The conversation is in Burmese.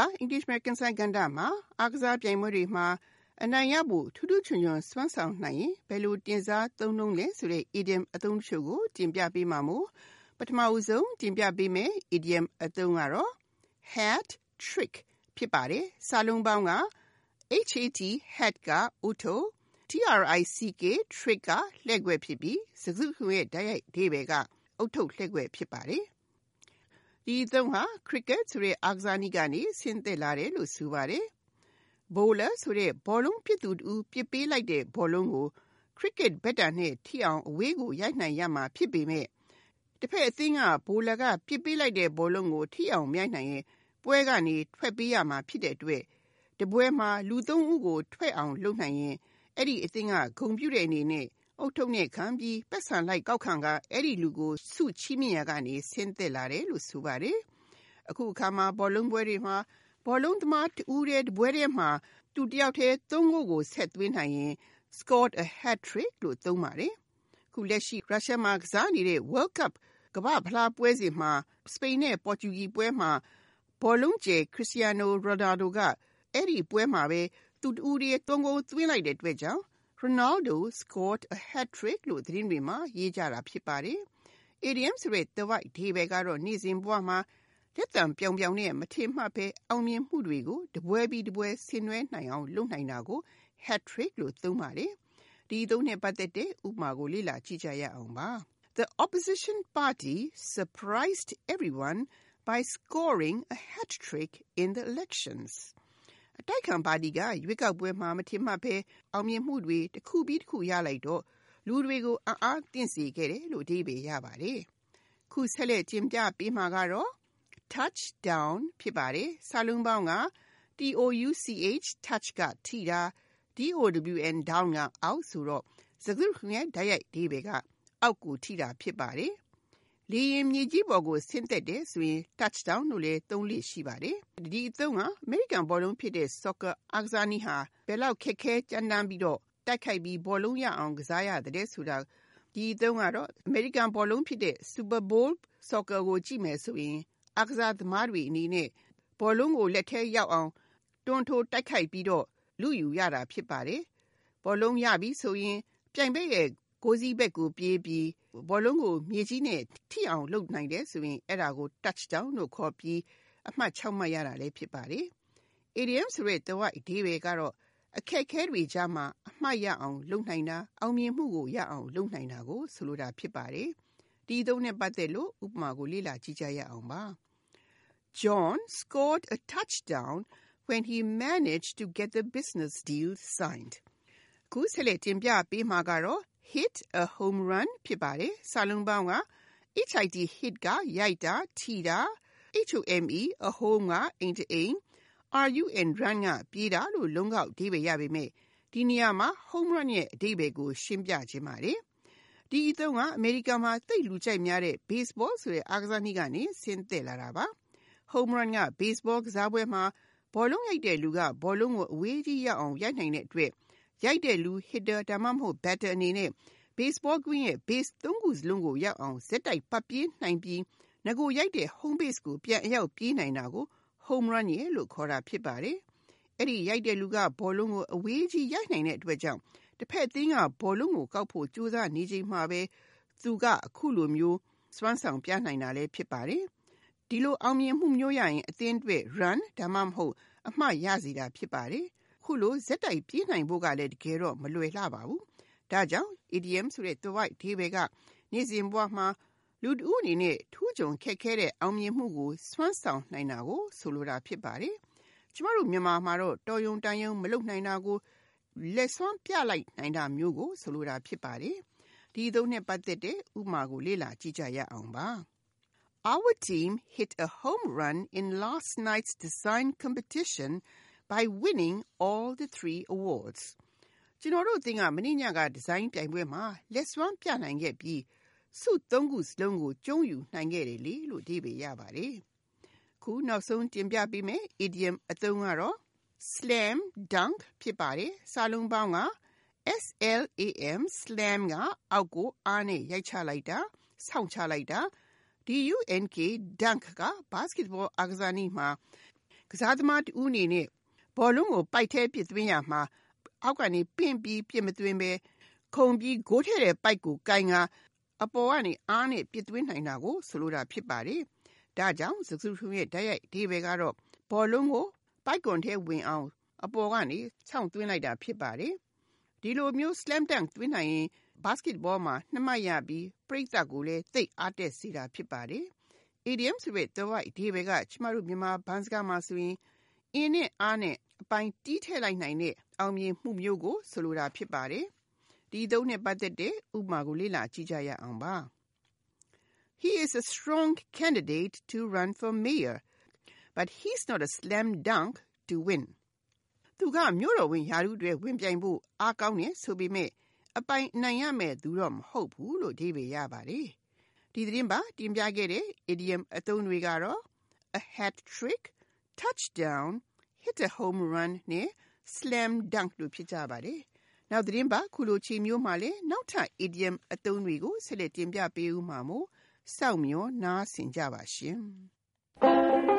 ပါအင်္ဂလိပ်မဲကန်ဆိုင်ကန်တာမှာအားကစားပြိုင်ပွဲတွေမှာအနိုင်ရဖို့ထူးထူးချွန်ချွန်စွမ်းဆောင်နိုင်ရင်ဘယ်လိုတင်စားသုံးနှုန်းလဲဆိုတဲ့ idiom အသုံးတချို့ကိုတင်ပြပေးမှာမို့ပထမဦးဆုံးတင်ပြပေးမယ် idiom အသုံးကတော့ hat trick ဖြစ်ပါတယ်စာလုံးပေါင်းက HAT hat ကဥထု TRICK trick ကလှည့်ကွက်ဖြစ်ပြီးစကားစုရဲ့တိုက်ရိုက်အဓိပ္ပာယ်ကအုတ်ထုတ်လှည့်ကွက်ဖြစ်ပါတယ် ဒီအသုံးဟာ cricket ဆိုတဲ့အားကစားနည်းကနေဆင်းသက်လာတယ်လို့ဆိုပါတယ်။ bowler ဆိုတဲ့ဘောလုံးပစ်သူတူပစ်ပေးလိုက်တဲ့ဘောလုံးကို cricket ဘက်တာနဲ့ထိအောင်အဝေးကိုရိုက်နိုင်ရမှာဖြစ်ပေမဲ့တစ်ဖက်အသင်းက bowler ကပစ်ပေးလိုက်တဲ့ဘောလုံးကိုထိအောင်မြိုက်နိုင်ရင်ပွဲကနေထွက်ပေးရမှာဖြစ်တဲ့အတွက်တပွဲမှာလူသုံးဦးကိုထွက်အောင်လုပ်နိုင်ရင်အဲ့ဒီအသင်းကဂုံပြူတဲ့အနေနဲ့ အုတ်ထုပ်နဲ့ခံပြီးပတ်စံလိုက်ကောက်ခံကအဲ့ဒီလူကိုစုချီးမြှင့်ရကနေဆင်းသက်လာတယ်လို့ဆိုပါတယ်။အခုအခါမှာဘောလုံးပွဲတွေမှာဘောလုံးသမားတူတဲ့ပွဲတွေမှာသူတယောက်တည်းသုံးဂိုးကိုဆက်သွင်းနိုင်ရင် scored a hat trick လို့သုံးပါတယ်။ခုလက်ရှိရုရှားမှာကစားနေတဲ့ World Cup ကမ္ဘာဖလားပွဲစဉ်မှာစပိန်နဲ့ပေါ်တူဂီပွဲမှာဘောလုံးကျယ်ခရစ္စတီယာနိုရိုနာဒိုကအဲ့ဒီပွဲမှာပဲသူတူရဲ့သုံးဂိုးသွင်းလိုက်တဲ့အတွက်ကြောင့် Ronaldo scored a hat trick လို့သတင်းတွေမှာရေးကြတာဖြစ်ပါတယ်။ idiom ဆိုတဲ့ the white ဒီပဲကတော့နေ့စဉ်ဘဝမှာလက်တံပြောင်ပြောင်နဲ့မထင်မှတ်ပဲအောင်မြင်မှုတွေကိုတပွဲပြီးတပွဲဆင်နွှဲနိုင်အောင်လုပ်နိုင်တာကို hat trick လို့သုံးပါတယ်။ဒီသုံးနဲ့ပတ်သက်တဲ့ဥပမာကိုလေ့လာကြည့်ကြရအောင်ပါ။ The opposition party surprised everyone by scoring a hat trick in the elections. အတိုက်ခံပါတီကရွေးကောက်ပွဲမှာမထင်မှတ်ပဲအောင်မြင်မှုတွေတစ်ခုပြီးတစ်ခုရလိုက်တော့လူတွေကိုအံ့အားသင့်စေခဲ့တယ်လို့အဓိပ္ပာယ်ရပါတယ်။ခုဆက်လက်တင်ပြပေးမှာကတော့ touchdown ဖြစ်ပါတယ်။စာလုံးပေါင်းက T O U C H touch ကထိတာ D O W N down ကအောက်ဆိုတော့စကားစုရဲ့ဓာတ်ရိုက်အဓိပ္ပာယ်ကအောက်ကိုထိတာဖြစ်ပါတယ်။ လေရင်မြေကြီးပေါ်ကိုဆင်းသက်တယ်ဆိုရင် touchdown လို့လည်းသုံးလို့ရှိပါတယ်။ဒီအသုံးကအမေရိကန်ဘောလုံးဖြစ်တဲ့ soccer အားကစားနည်းဟာဘယ်လောက်ခက်ခဲကြမ်းတမ်းပြီးတော့တိုက်ခိုက်ပြီးဘောလုံးရအောင်ကစားရတယ်ဆိုတာဒီအသုံးကတော့အမေရိကန်ဘောလုံးဖြစ်တဲ့ Super Bowl soccer ကိုကြည့်မယ်ဆိုရင်အားကစားသမားတွေအနေနဲ့ဘောလုံးကိုလက်ထဲရောက်အောင်တွန်းထိုးတိုက်ခိုက်ပြီးတော့လူယူရတာဖြစ်ပါတယ်။ဘောလုံးရပြီဆိုရင်ပြိုင်ဘက်ရဲ့ကိုစီးဘက်ကိုပြေးပြီး ဘောလုံးကိုမြေကြီးနဲ့ထိအောင်လုပ်နိုင်တယ်ဆိုရင်အဲ့ဒါကို touchdown လို့ခေါ်ပြီးအမှတ်6မှတ်ရတာလည်းဖြစ်ပါတယ်။ idiom ဆိုတဲ့တဝိုက်အဓိပ္ပာယ်ကတော့အခက်ခဲတွေကြားမှာအမှတ်ရအောင်လုပ်နိုင်တာအောင်မြင်မှုကိုရအောင်လုပ်နိုင်တာကိုဆိုလိုတာဖြစ်ပါတယ်။ဒီသုံးနဲ့ပတ်သက်လို့ဥပမာကိုလေ့လာကြည့်ကြရအောင်ပါ။ John scored a touchdown when he managed to get the business deal signed. ခုဆက်လက်တင်ပြပေးမှာကတော့ hit a home run ဖြစ်ပါတယ်။စာလုံးပေါင်းက hit hit ကရိုက်တာထိတာ home a home ကအိမ်တအိမ် run run ကပြေးတာလို့လုံးကောက်အဓိပ္ပာယ်ရပေမဲ့ဒီနေရာမှာ home run ရဲ့အဓိပ္ပာယ်ကို ရှင်းပြခြင်းပါတယ်။ဒီအသုံးကအမေရိကန်မှာသိလူကြိုက်များတဲ့ baseball ဆိုတဲ့အားကစားနည်းကနေဆင်းသက်လာတာပါ။ home run က baseball ကစားပွဲမှာဘောလုံးရိုက်တဲ့လူကဘောလုံးကိုအဝေးကြီးရောက်အောင်ရိုက်နိုင်တဲ့အတွက် ရိုက်တဲ့လူ hitter ဒါမှမဟုတ် batter အနေနဲ့ baseball green ရဲ့ base သုံးခုစလုံးကိုရောက်အောင်ဆက်တိုက်ပတ်ပြေးနိုင်ပြီးငကိုရိုက်တဲ့ home base ကိုပြန်အရောက်ပြေးနိုင်တာကို home run ရဲ့လို့ခေါ်တာဖြစ်ပါတယ်။အဲ့ဒီရိုက်တဲ့လူကဘောလုံးကိုအဝေးကြီးရိုက်နိုင်တဲ့အတွက်ကြောင့်တစ်ဖက်အသင်းကဘောလုံးကိုကောက်ဖို့ကြိုးစားနေချိန်မှာပဲသူကအခုလိုမျိုးစွမ်းဆောင်ပြနိုင်တာလည်းဖြစ်ပါတယ်။ဒီလိုအောင်မြင်မှုမျိုးရရင်အသင်းအတွက် run ဒါမှမဟုတ် အမှတ်ရစေတာဖြစ်ပါတယ်။ ခုလိုဇက်တိုက်ပြေးနိုင်ဖို့ကလည်းတကယ်တော့မလွယ်လှပါဘူး။ဒါကြောင့် idiom ဆိုတဲ့ the right ဒီဘက်ကနေ့စဉ်ဘဝမှာလူတဦးအနေနဲ့ထူးချွန်ခက်ခဲတဲ့အောင်မြင်မှုကိုစွမ်းဆောင်နိုင်တာကိုဆိုလိုတာဖြစ်ပါတယ်။ကျမတို့မြန်မာမှာတော့တော်ယုံတန်ယုံမလုပ်နိုင်တာကိုလက်စွမ်းပြလိုက်နိုင်တာမျိုးကိုဆိုလိုတာဖြစ်ပါတယ်။ဒီသုံးနဲ့ပတ်သက်တဲ့ဥပမာကိုလေ့လာကြည့်ကြရအောင်ပါ။ Our team hit a home run in last night's design competition by winning all the three awards. ကျွန်တော်တို့အသင်းကမနေ့ညကဒီဇိုင်းပြိုင်ပွဲမှာလက်စွမ်းပြနိုင်ခဲ့ပြီးဆုသုံးခုစလုံးကိုကျုံးယူနိုင်ခဲ့တယ်လေလို့အဓိပ္ပာယ်ရပါတယ်။ခုနောက်ဆုံးတင်ပြပေးမယ် idiom အသုံးကတော့ slam dunk ဖြစ်ပါတယ်။စာလုံးပေါင်းက SLAM slam ကအောက်ကိုအားနဲ့ရိုက်ချလိုက်တာဆောင့်ချလိုက်တာ DUNK dunk က basketball အားကစားနည်းမှာကစားသမားတဦးအနေနဲ့ ဘောလုံးကိုပိုက်ထဲပစ်သွင်းရမှာအောက်ကနေပင့်ပြီးပြစ်မသွင်းပဲခုံပြီးဂိုးထဲတဲ့ပိုက်ကိုကင်ကအပေါ်ကနေအားနဲ့ပစ်သွင်းနိုင်တာကိုဆိုလိုတာဖြစ်ပါတယ်။ဒါကြောင့်စကားစုရဲ့ဓာတ်ရိုက်ဒီဘယ်ကတော့ဘောလုံးကိုပိုက်ကွန်ထဲဝင်အောင် အပေါ်ကနေခြောက်သွင်းလိုက်တာဖြစ်ပါတယ်။ဒီလိုမျိုး slam dunk သွင်းနိုင်ရင် basketball မှာနှစ်မှတ်ရပြီးပရိသတ်ကိုလည်းသိအားတက်စေတာဖြစ်ပါတယ်။ idiom ဆိုတဲ့ the right ဒီဘယ်ကကျမတို့မြန်မာဘန်းစကားမှာဆိုရင် အင်းနဲ့အားနဲ့ အပိုင်တီးထည့်လိုက်နိုင်တဲ့ အောင်မြင်မှုမျိုးကို ဆိုလိုတာဖြစ်ပါတယ်။ဒီသုံးနဲ့ပတ်သက်တဲ့ ဥပမာကို လေ့လာကြည့်ကြရအောင်ပါ။ He is a strong candidate to run for mayor, but he's not a slam dunk to win. သူက မြို့တော်ဝင်ရာထူးအတွက် ဝင်ပြိုင်ဖို့ အားကောင်းတယ်ဆိုပေမဲ့အပိုင်နိုင်ရမယ်သူတော့ မဟုတ်ဘူးလို့အဓိပ္ပာယ်ရပါတယ်။ဒီသတင်းပါတင်ပြခဲ့တဲ့ idiom အသုံးတွေကတော့ a hat trick, touchdown, hit a home run နဲ့ slam dunk တို့ဖြစ်ကြပါတယ်။နောက်သတင်းပါခုလိုချိန်မျိုးမှာလည်းနောက်ထပ် idiom အသုံးတွေကိုဆက်လက်တင်ပြပေးဦးမှာမို့စောင့်မျှော်နားဆင်ကြပါရှင်။